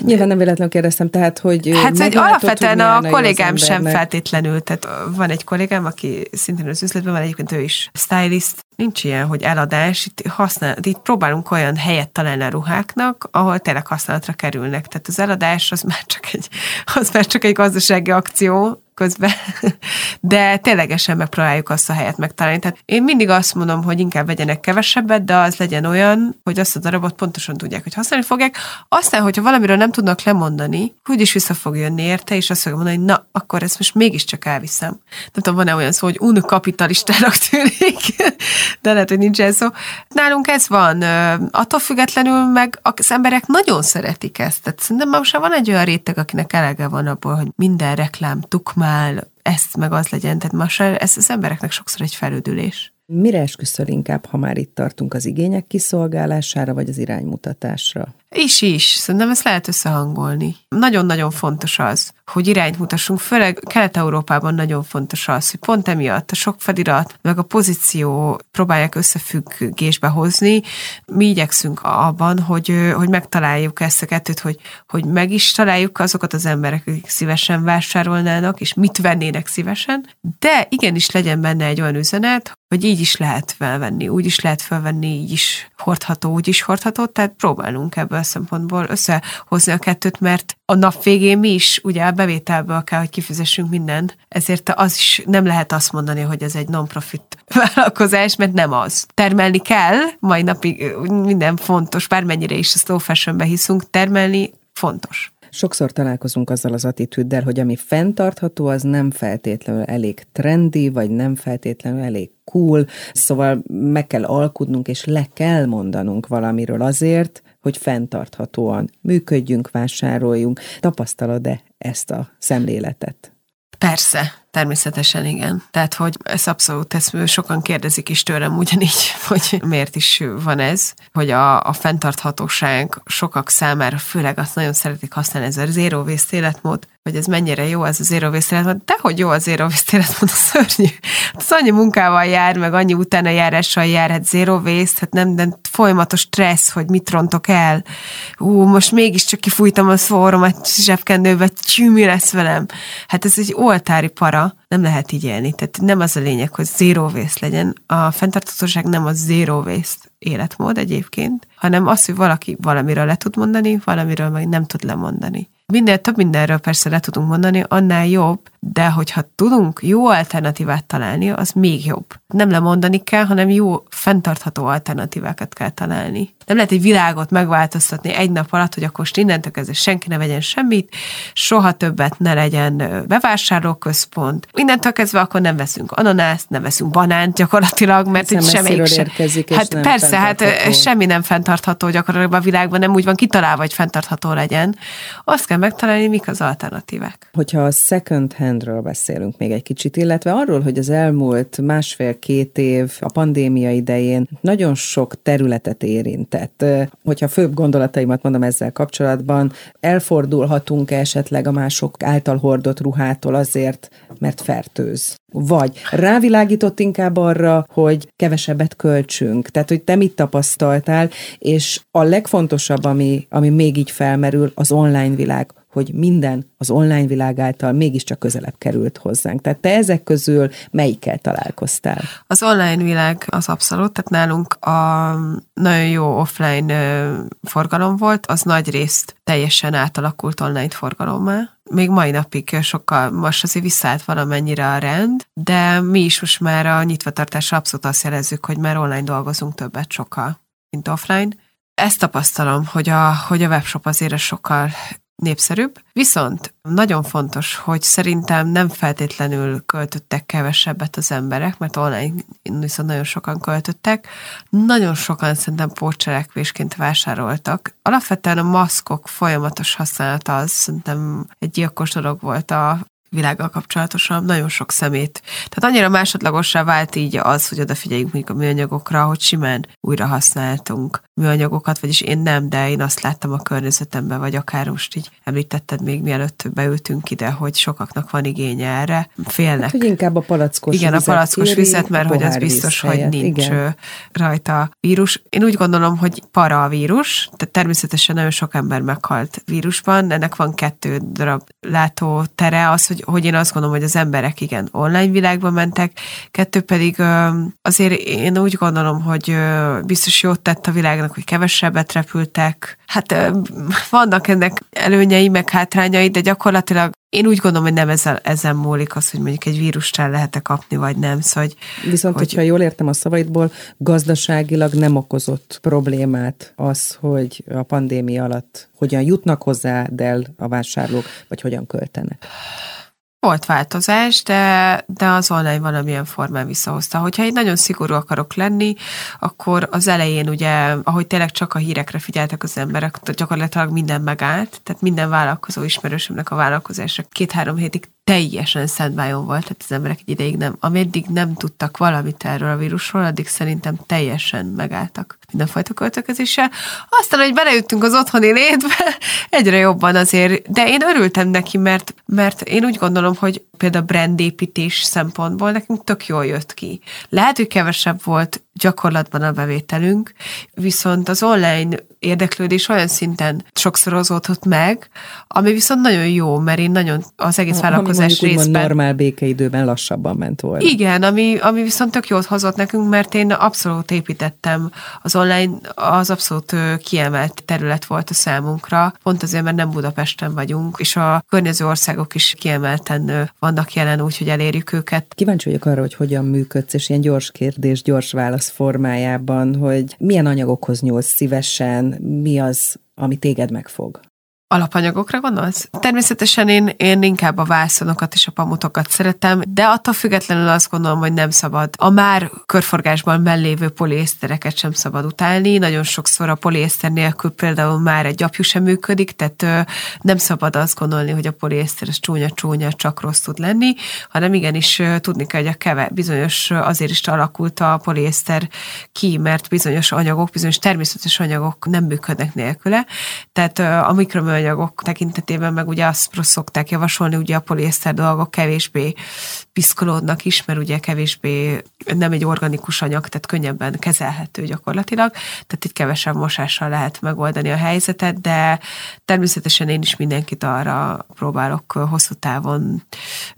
A: Nyilván nem véletlenül kérdeztem, tehát, hogy
B: Hát, hogy alapvetően a kollégám sem feltétlenül, tehát van egy kollégám, aki szintén az üzletben van, egyébként ő is stylist, nincs ilyen, hogy eladás, itt, használ, itt próbálunk olyan helyet találni a ruháknak, ahol tényleg használatra kerülnek. Tehát az eladás az már csak egy, az már csak egy gazdasági akció, közben, *laughs* de ténylegesen megpróbáljuk azt a helyet megtalálni. Tehát én mindig azt mondom, hogy inkább vegyenek kevesebbet, de az legyen olyan, hogy azt a darabot pontosan tudják, hogy használni fogják. Aztán, hogyha valamiről nem tudnak lemondani, úgyis vissza fog jönni érte, és azt fogja mondani, hogy na, akkor ezt most mégiscsak elviszem. Nem tudom, van-e olyan szó, hogy unkapitalistának tűnik, *laughs* de lehet, hogy nincsen szó. Nálunk ez van. Attól függetlenül meg az emberek nagyon szeretik ezt. Tehát szerintem most van egy olyan réteg, akinek elege van abból, hogy minden reklám tukmá normál, ezt meg az legyen. Tehát most ez az embereknek sokszor egy felüdülés.
A: Mire esküszöl inkább, ha már itt tartunk az igények kiszolgálására, vagy az iránymutatásra?
B: Is is, szerintem ezt lehet összehangolni. Nagyon-nagyon fontos az, hogy irányt mutassunk, főleg Kelet-Európában nagyon fontos az, hogy pont emiatt a sok felirat, meg a pozíció próbálják összefüggésbe hozni. Mi igyekszünk abban, hogy, hogy megtaláljuk ezt a kettőt, hogy, hogy meg is találjuk azokat az emberek, akik szívesen vásárolnának, és mit vennének szívesen, de igenis legyen benne egy olyan üzenet, hogy így is lehet felvenni, úgy is lehet felvenni, így is hordható, úgy is hordható, tehát próbálunk ebből a szempontból összehozni a kettőt, mert a nap végén mi is ugye a bevételből kell, hogy kifizessünk mindent, ezért az is nem lehet azt mondani, hogy ez egy non-profit *laughs* vállalkozás, mert nem az. Termelni kell, mai napig minden fontos, bármennyire is a slow fashionbe hiszünk, termelni fontos.
A: Sokszor találkozunk azzal az attitűddel, hogy ami fenntartható, az nem feltétlenül elég trendi, vagy nem feltétlenül elég cool, szóval meg kell alkudnunk, és le kell mondanunk valamiről azért, hogy fenntarthatóan működjünk, vásároljunk. Tapasztalod-e ezt a szemléletet?
B: Persze, természetesen igen. Tehát, hogy ez abszolút, ezt sokan kérdezik is tőlem ugyanígy, *laughs* hogy miért is van ez, hogy a, a fenntarthatóság sokak számára, főleg azt nagyon szeretik használni, ez a zero waste életmód, hogy ez mennyire jó ez az életmód. De hogy jó az waste életmód, a szörnyű. Az annyi munkával jár, meg annyi utána járással jár, hát zero waste, hát nem, nem folyamatos stressz, hogy mit rontok el. Ú, most mégiscsak kifújtam a szóromat zsebkendőbe, csű, lesz velem? Hát ez egy oltári para, nem lehet így élni. Tehát nem az a lényeg, hogy zero waste legyen. A fenntarthatóság nem a zero waste életmód egyébként, hanem az, hogy valaki valamiről le tud mondani, valamiről meg nem tud lemondani. Minél több mindenről persze le tudunk mondani, annál jobb, de hogyha tudunk jó alternatívát találni, az még jobb. Nem lemondani kell, hanem jó, fenntartható alternatívákat kell találni. Nem lehet egy világot megváltoztatni egy nap alatt, hogy akkor most innentől kezdve senki ne vegyen semmit, soha többet ne legyen bevásárlóközpont. Innentől kezdve akkor nem veszünk ananászt, nem veszünk banánt gyakorlatilag, mert itt semmelyik sem.
A: Érkezik,
B: hát persze, hát semmi nem fenntartható gyakorlatilag a világban, nem úgy van kitalálva, hogy fenntartható legyen. Azt kell megtalálni, mik az alternatívák.
A: Hogyha a second handről beszélünk még egy kicsit, illetve arról, hogy az elmúlt másfél-két év a pandémia idején nagyon sok területet érintett. Hogyha főbb gondolataimat mondom ezzel kapcsolatban, elfordulhatunk esetleg a mások által hordott ruhától azért, mert fertőz vagy rávilágított inkább arra, hogy kevesebbet költsünk. Tehát, hogy te mit tapasztaltál, és a legfontosabb, ami, ami még így felmerül, az online világ hogy minden az online világ által mégiscsak közelebb került hozzánk. Tehát te ezek közül melyikkel találkoztál?
B: Az online világ az abszolút, tehát nálunk a nagyon jó offline forgalom volt, az nagy részt teljesen átalakult online forgalommá. Még mai napig sokkal, most azért visszaállt valamennyire a rend, de mi is most már a nyitvatartásra abszolút azt jelezzük, hogy már online dolgozunk többet sokkal, mint offline. Ezt tapasztalom, hogy a, hogy a webshop azért sokkal népszerűbb. Viszont nagyon fontos, hogy szerintem nem feltétlenül költöttek kevesebbet az emberek, mert online viszont nagyon sokan költöttek. Nagyon sokan szerintem pótcselekvésként vásároltak. Alapvetően a maszkok folyamatos használata az szerintem egy gyilkos dolog volt a világgal kapcsolatosan nagyon sok szemét. Tehát annyira másodlagossá vált így az, hogy odafigyeljünk mondjuk a műanyagokra, hogy simán újra használtunk műanyagokat, vagyis én nem, de én azt láttam a környezetemben, vagy akár most így említetted még mielőtt beültünk ide, hogy sokaknak van igénye erre, félnek. Hát,
A: hogy inkább a palackos
B: Igen, a palackos kéri, vizet, mert hogy az biztos, hogy nincs igen. rajta vírus. Én úgy gondolom, hogy para a vírus, tehát természetesen nagyon sok ember meghalt vírusban, ennek van kettő darab látótere, az, hogy, hogy én azt gondolom, hogy az emberek igen online világba mentek, kettő pedig azért én úgy gondolom, hogy biztos jót tett a világnak hogy kevesebbet repültek. Hát vannak ennek előnyei, meg hátrányai, de gyakorlatilag én úgy gondolom, hogy nem ezzel, ezen múlik az, hogy mondjuk egy vírust el lehet-e kapni, vagy nem. Szóval, hogy,
A: Viszont, hogy... hogyha jól értem a szavaidból, gazdaságilag nem okozott problémát az, hogy a pandémia alatt hogyan jutnak hozzá el a vásárlók, vagy hogyan költenek.
B: Volt változás, de, de az online valamilyen formán visszahozta. Hogyha én nagyon szigorú akarok lenni, akkor az elején ugye, ahogy tényleg csak a hírekre figyeltek az emberek, gyakorlatilag minden megállt, tehát minden vállalkozó ismerősömnek a vállalkozásra két-három hétig teljesen szentbájon volt, tehát az emberek egy ideig nem, ameddig nem tudtak valamit erről a vírusról, addig szerintem teljesen megálltak mindenfajta költökezéssel. Aztán, hogy beleüttünk az otthoni létbe, *laughs* egyre jobban azért, de én örültem neki, mert, mert én úgy gondolom, hogy például brandépítés szempontból nekünk tök jól jött ki. Lehet, hogy kevesebb volt gyakorlatban a bevételünk, viszont az online érdeklődés olyan szinten sokszorozódott meg, ami viszont nagyon jó, mert én nagyon az egész vállalkozás
A: ami részben... normál békeidőben lassabban ment volna.
B: Igen, ami, ami viszont tök jót hozott nekünk, mert én abszolút építettem az online, az abszolút kiemelt terület volt a számunkra, pont azért, mert nem Budapesten vagyunk, és a környező országok is kiemelten vannak jelen, úgyhogy elérjük őket.
A: Kíváncsi vagyok arra, hogy hogyan működsz, és ilyen gyors kérdés, gyors válasz formájában, hogy milyen anyagokhoz nyúlsz szívesen, mi az, ami téged megfog?
B: Alapanyagokra gondolsz? Természetesen én, én inkább a vászonokat és a pamutokat szeretem, de attól függetlenül azt gondolom, hogy nem szabad a már körforgásban mellévő poliésztereket sem szabad utálni. Nagyon sokszor a poliészter nélkül például már egy apjú sem működik, tehát ö, nem szabad azt gondolni, hogy a poliészter az csúnya-csúnya, csak rossz tud lenni, hanem igenis ö, tudni kell, hogy a keve bizonyos azért is alakult a poliészter ki, mert bizonyos anyagok, bizonyos természetes anyagok nem működnek nélküle. Tehát ö, a műanyagok tekintetében meg ugye azt szokták javasolni, ugye a poliészter dolgok kevésbé piszkolódnak is, mert ugye kevésbé nem egy organikus anyag, tehát könnyebben kezelhető gyakorlatilag, tehát itt kevesebb mosással lehet megoldani a helyzetet, de természetesen én is mindenkit arra próbálok hosszú távon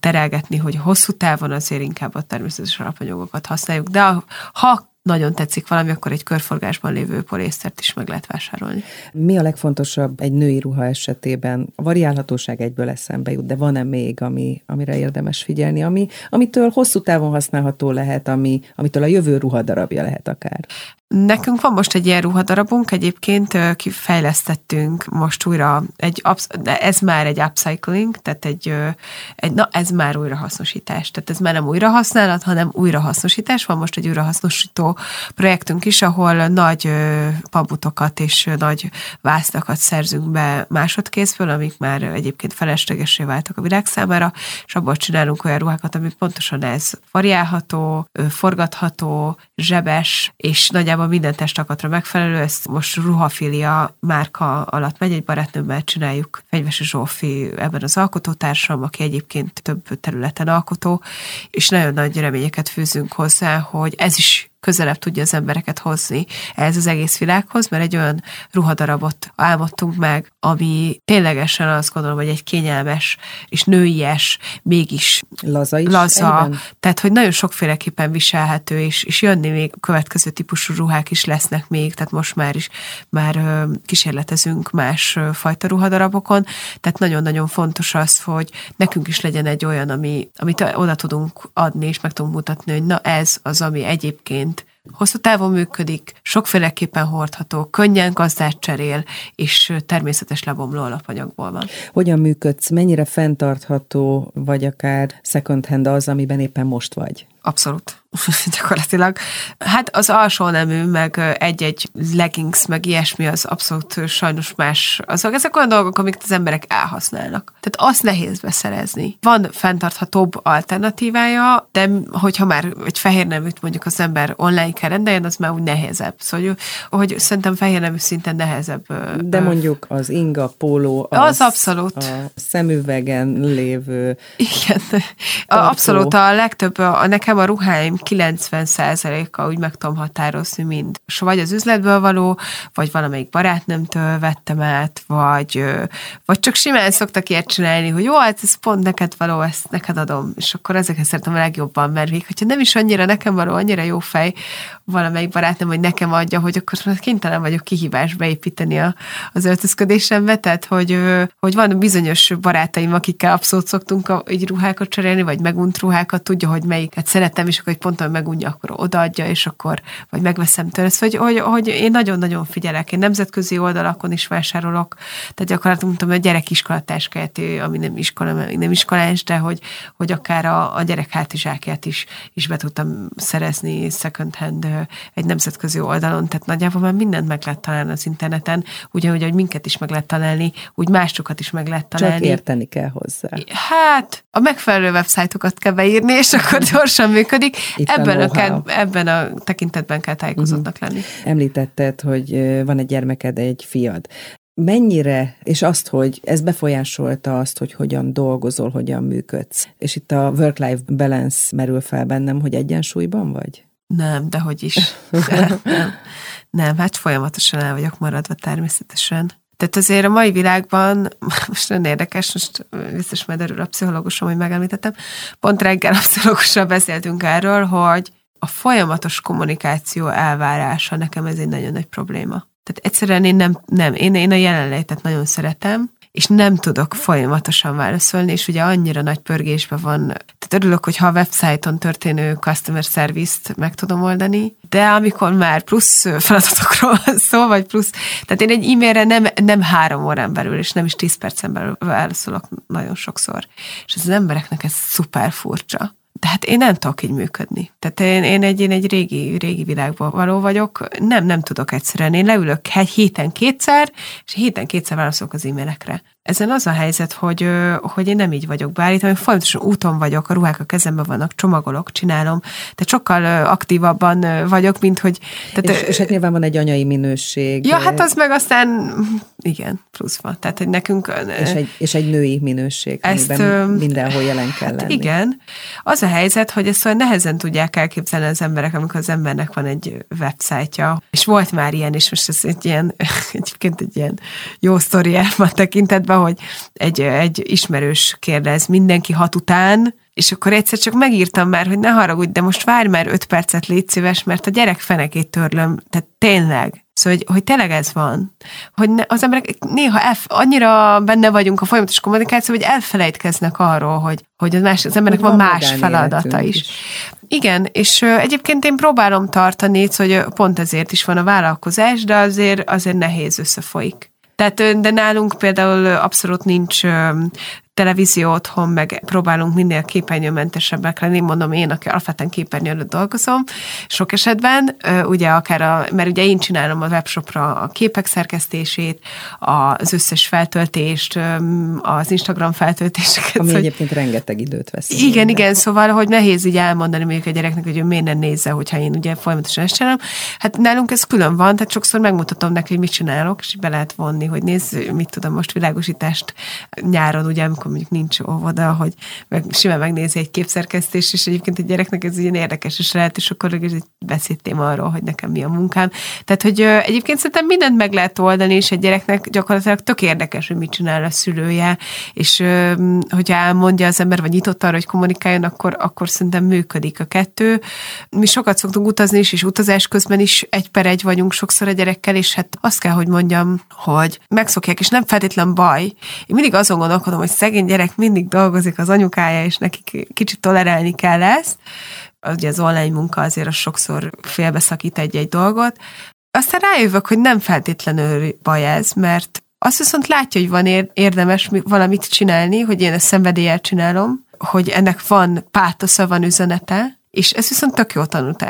B: terelgetni, hogy hosszú távon azért inkább a természetes alapanyagokat használjuk, de ha nagyon tetszik valami, akkor egy körforgásban lévő polésztert is meg lehet vásárolni.
A: Mi a legfontosabb egy női ruha esetében? A variálhatóság egyből eszembe jut, de van-e még, ami, amire érdemes figyelni, ami, amitől hosszú távon használható lehet, ami, amitől a jövő ruhadarabja lehet akár?
B: Nekünk van most egy ilyen ruhadarabunk, egyébként kifejlesztettünk most újra egy, de ez már egy upcycling, tehát egy, egy na ez már újrahasznosítás, tehát ez már nem újrahasználat, hanem újrahasznosítás. Van most egy újrahasznosító projektünk is, ahol nagy pabutokat és nagy vásztakat szerzünk be másodkézből, amik már egyébként feleslegesé váltak a világ számára, és abból csinálunk olyan ruhákat, amik pontosan ez variálható, forgatható, zsebes, és nagyjából nagyjából minden testakatra megfelelő, ezt most ruhafilia márka alatt megy, egy barátnőmmel csináljuk, Fegyvesi Zsófi ebben az alkotótársam, aki egyébként több területen alkotó, és nagyon nagy reményeket fűzünk hozzá, hogy ez is közelebb tudja az embereket hozni ez az egész világhoz, mert egy olyan ruhadarabot álmodtunk meg, ami ténylegesen azt gondolom, hogy egy kényelmes és nőies, mégis
A: laza, is
B: laza egyben? tehát hogy nagyon sokféleképpen viselhető, és, és jönni még következő típusú ruhák is lesznek még, tehát most már is már kísérletezünk más fajta ruhadarabokon, tehát nagyon-nagyon fontos az, hogy nekünk is legyen egy olyan, ami, amit oda tudunk adni, és meg tudunk mutatni, hogy na ez az, ami egyébként hosszú távon működik, sokféleképpen hordható, könnyen gazdát cserél, és természetes lebomló alapanyagból van.
A: Hogyan működsz, mennyire fenntartható, vagy akár second hand az, amiben éppen most vagy?
B: Abszolút. *laughs* gyakorlatilag. Hát az alsó nemű, meg egy-egy leggings, meg ilyesmi, az abszolút sajnos más. Azok, ezek olyan dolgok, amiket az emberek elhasználnak. Tehát azt nehéz beszerezni. Van fenntarthatóbb alternatívája, de hogyha már egy fehér neműt mondjuk az ember online kell rendeljen, az már úgy nehezebb. Szóval, hogy szerintem fehér nemű szinten nehezebb.
A: De mondjuk az inga, póló,
B: az, az abszolút.
A: A szemüvegen lévő.
B: Igen. Abszolút a legtöbb, a, nekem a ruháim 90%-a úgy meg tudom határozni, mind. És vagy az üzletből való, vagy valamelyik barátnőmtől vettem át, vagy, vagy csak simán szoktak ilyet csinálni, hogy jó, hát ez pont neked való, ezt neked adom. És akkor ezeket szeretem a legjobban, mert még, hogyha nem is annyira nekem való, annyira jó fej valamelyik barátnőm, hogy nekem adja, hogy akkor kénytelen vagyok kihívás beépíteni a, az öltözködésembe, tehát hogy, hogy van bizonyos barátaim, akikkel abszolút szoktunk a, egy ruhákat cserélni, vagy megunt ruhákat, tudja, hogy melyiket szeretem, és akkor egy ponton megunja, akkor odaadja, és akkor vagy megveszem tőle. Szóval, hogy, hogy, hogy én nagyon-nagyon figyelek. Én nemzetközi oldalakon is vásárolok, tehát gyakorlatilag mondtam, hogy a gyerek iskolatáskáját, ami nem iskola, nem iskolás, de hogy, hogy akár a, a gyerek hátizsákját is, is be tudtam szerezni second hand egy nemzetközi oldalon, tehát nagyjából már mindent meg lehet találni az interneten, ugyanúgy, hogy minket is meg lehet találni, úgy másokat is meg lehet találni.
A: Csak érteni kell hozzá.
B: Hát, a megfelelő websájtokat kell beírni, és akkor gyorsan működik. Itt ebben a, a, ebben a tekintetben kell tájékozottnak uh-huh. lenni.
A: Említetted, hogy van egy gyermeked, egy fiad. Mennyire, és azt, hogy ez befolyásolta azt, hogy hogyan dolgozol, hogyan működsz. És itt a work-life balance merül fel bennem, hogy egyensúlyban vagy?
B: Nem, de hogy is. Nem, nem, hát folyamatosan el vagyok maradva természetesen. Tehát azért a mai világban, *laughs* most nagyon érdekes, most biztos majd erről a pszichológusom, hogy megemlítettem, pont reggel a pszichológussal beszéltünk erről, hogy a folyamatos kommunikáció elvárása nekem ez egy nagyon nagy probléma. Tehát egyszerűen én nem, nem én, én a jelenlétet nagyon szeretem, és nem tudok folyamatosan válaszolni, és ugye annyira nagy pörgésben van. Tehát örülök, hogy ha a websájton történő customer service-t meg tudom oldani, de amikor már plusz feladatokról van szó, vagy plusz, tehát én egy e-mailre nem, nem három órán belül, és nem is tíz percen belül válaszolok nagyon sokszor. És az embereknek ez szuper furcsa. De hát én nem tudok így működni. Tehát én, én, egy, én egy régi, régi világban való vagyok, nem, nem tudok egyszerűen. Én leülök héten kétszer, és héten kétszer válaszolok az e-mailekre. Ezen az a helyzet, hogy, hogy én nem így vagyok beállítva, én folyamatosan úton vagyok, a ruhák a kezemben vannak, csomagolok, csinálom, de sokkal aktívabban vagyok, mint hogy...
A: Tehát, és, és hát nyilván van egy anyai minőség.
B: Ja, hát az meg aztán, igen, plusz van. Tehát, hogy nekünk...
A: És egy, és egy női minőség, ezt, amiben mindenhol jelen kell hát lenni.
B: Igen. Az a helyzet, hogy ezt olyan nehezen tudják elképzelni az emberek, amikor az embernek van egy websájtja, és volt már ilyen, és most ez egy ilyen, *laughs* egyébként egy ilyen jó sztori a tekintetben, hogy egy, egy ismerős kérdez, mindenki hat után, És akkor egyszer csak megírtam már, hogy ne haragudj, de most várj már öt percet, légy szíves, mert a gyerek fenekét törlöm. Tehát tényleg. Szóval, hogy, hogy tényleg ez van. Hogy ne, az emberek néha elf, annyira benne vagyunk a folyamatos kommunikáció, hogy elfelejtkeznek arról, hogy, hogy az, más, az embernek van, van más feladata is. is. Igen, és egyébként én próbálom tartani, hogy pont ezért is van a vállalkozás, de azért, azért nehéz összefolyik. Tehát, de nálunk például abszolút nincs televízió otthon, meg próbálunk minél képernyőmentesebbek lenni, mondom én, aki alapvetően képernyő előtt dolgozom, sok esetben, ugye akár a, mert ugye én csinálom a webshopra a képek szerkesztését, az összes feltöltést, az Instagram feltöltéseket.
A: Ami hogy, egyébként rengeteg időt vesz.
B: Igen, minden. igen, szóval, hogy nehéz így elmondani mondjuk a gyereknek, hogy ő miért nem nézze, hogyha én ugye folyamatosan ezt csinálom. Hát nálunk ez külön van, tehát sokszor megmutatom neki, hogy mit csinálok, és be lehet vonni, hogy nézz, mit tudom, most világosítást nyáron, ugye, amikor akkor mondjuk nincs óvoda, hogy meg, simán megnézi egy képszerkesztés, és egyébként egy gyereknek ez ilyen érdekes is lehet, és akkor egy beszéltém arról, hogy nekem mi a munkám. Tehát, hogy egyébként szerintem mindent meg lehet oldani, és egy gyereknek gyakorlatilag tök érdekes, hogy mit csinál a szülője, és hogyha elmondja az ember, vagy nyitott arra, hogy kommunikáljon, akkor, akkor szerintem működik a kettő. Mi sokat szoktunk utazni is, és utazás közben is egy per egy vagyunk sokszor a gyerekkel, és hát azt kell, hogy mondjam, hogy megszokják, és nem feltétlen baj. Én mindig azon gondolkodom, hogy szegény szegény gyerek mindig dolgozik az anyukája, és neki kicsit tolerálni kell ezt. Ugye az online munka azért az sokszor félbeszakít egy-egy dolgot. Aztán rájövök, hogy nem feltétlenül baj ez, mert azt viszont látja, hogy van érdemes valamit csinálni, hogy én ezt szenvedéllyel csinálom, hogy ennek van pátosza, van üzenete, és ez viszont tök jó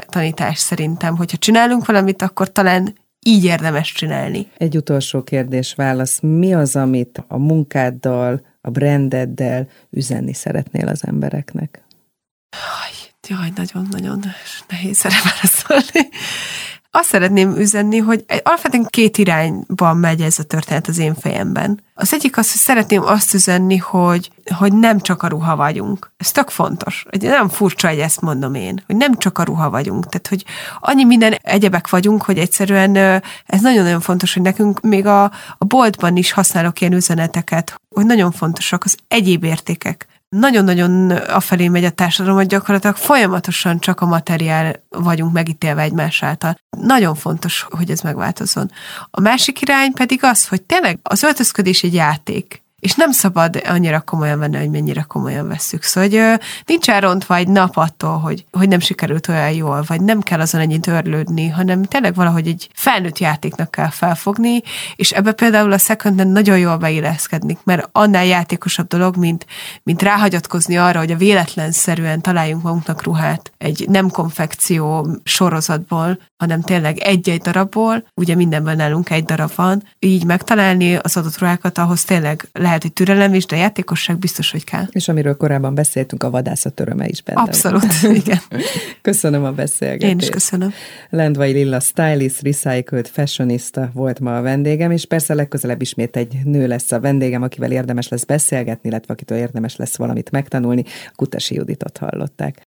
B: tanítás szerintem, hogyha csinálunk valamit, akkor talán így érdemes csinálni.
A: Egy utolsó kérdés válasz. Mi az, amit a munkáddal, a brandeddel üzenni szeretnél az embereknek?
B: Jaj, nagyon-nagyon nehéz erre válaszolni. Azt szeretném üzenni, hogy alapvetően két irányban megy ez a történet az én fejemben. Az egyik az, hogy szeretném azt üzenni, hogy, hogy nem csak a ruha vagyunk. Ez tök fontos. Nem furcsa, hogy ezt mondom én, hogy nem csak a ruha vagyunk. Tehát, hogy annyi minden egyebek vagyunk, hogy egyszerűen ez nagyon-nagyon fontos, hogy nekünk még a, a boltban is használok ilyen üzeneteket, hogy nagyon fontosak az egyéb értékek nagyon-nagyon afelé megy a társadalom, hogy gyakorlatilag folyamatosan csak a materiál vagyunk megítélve egymás által. Nagyon fontos, hogy ez megváltozzon. A másik irány pedig az, hogy tényleg az öltözködés egy játék. És nem szabad annyira komolyan venni, hogy mennyire komolyan vesszük. Szóval, hogy nincs elrontva egy nap attól, hogy, hogy nem sikerült olyan jól, vagy nem kell azon ennyit örlődni, hanem tényleg valahogy egy felnőtt játéknak kell felfogni, és ebbe például a second nagyon jól beilleszkednik, mert annál játékosabb dolog, mint, mint ráhagyatkozni arra, hogy a véletlenszerűen találjunk magunknak ruhát egy nem konfekció sorozatból, hanem tényleg egy-egy darabból, ugye mindenben nálunk egy darab van, így megtalálni az adott ruhákat, ahhoz tényleg lehet, hogy türelem is, de játékosság biztos, hogy kell.
A: És amiről korábban beszéltünk, a vadászat öröme is benne.
B: Abszolút, *laughs* igen.
A: köszönöm a beszélgetést.
B: Én is köszönöm.
A: Lendvai Lilla stylist, recycled fashionista volt ma a vendégem, és persze legközelebb ismét egy nő lesz a vendégem, akivel érdemes lesz beszélgetni, illetve akitől érdemes lesz valamit megtanulni. Kutasi Juditot hallották.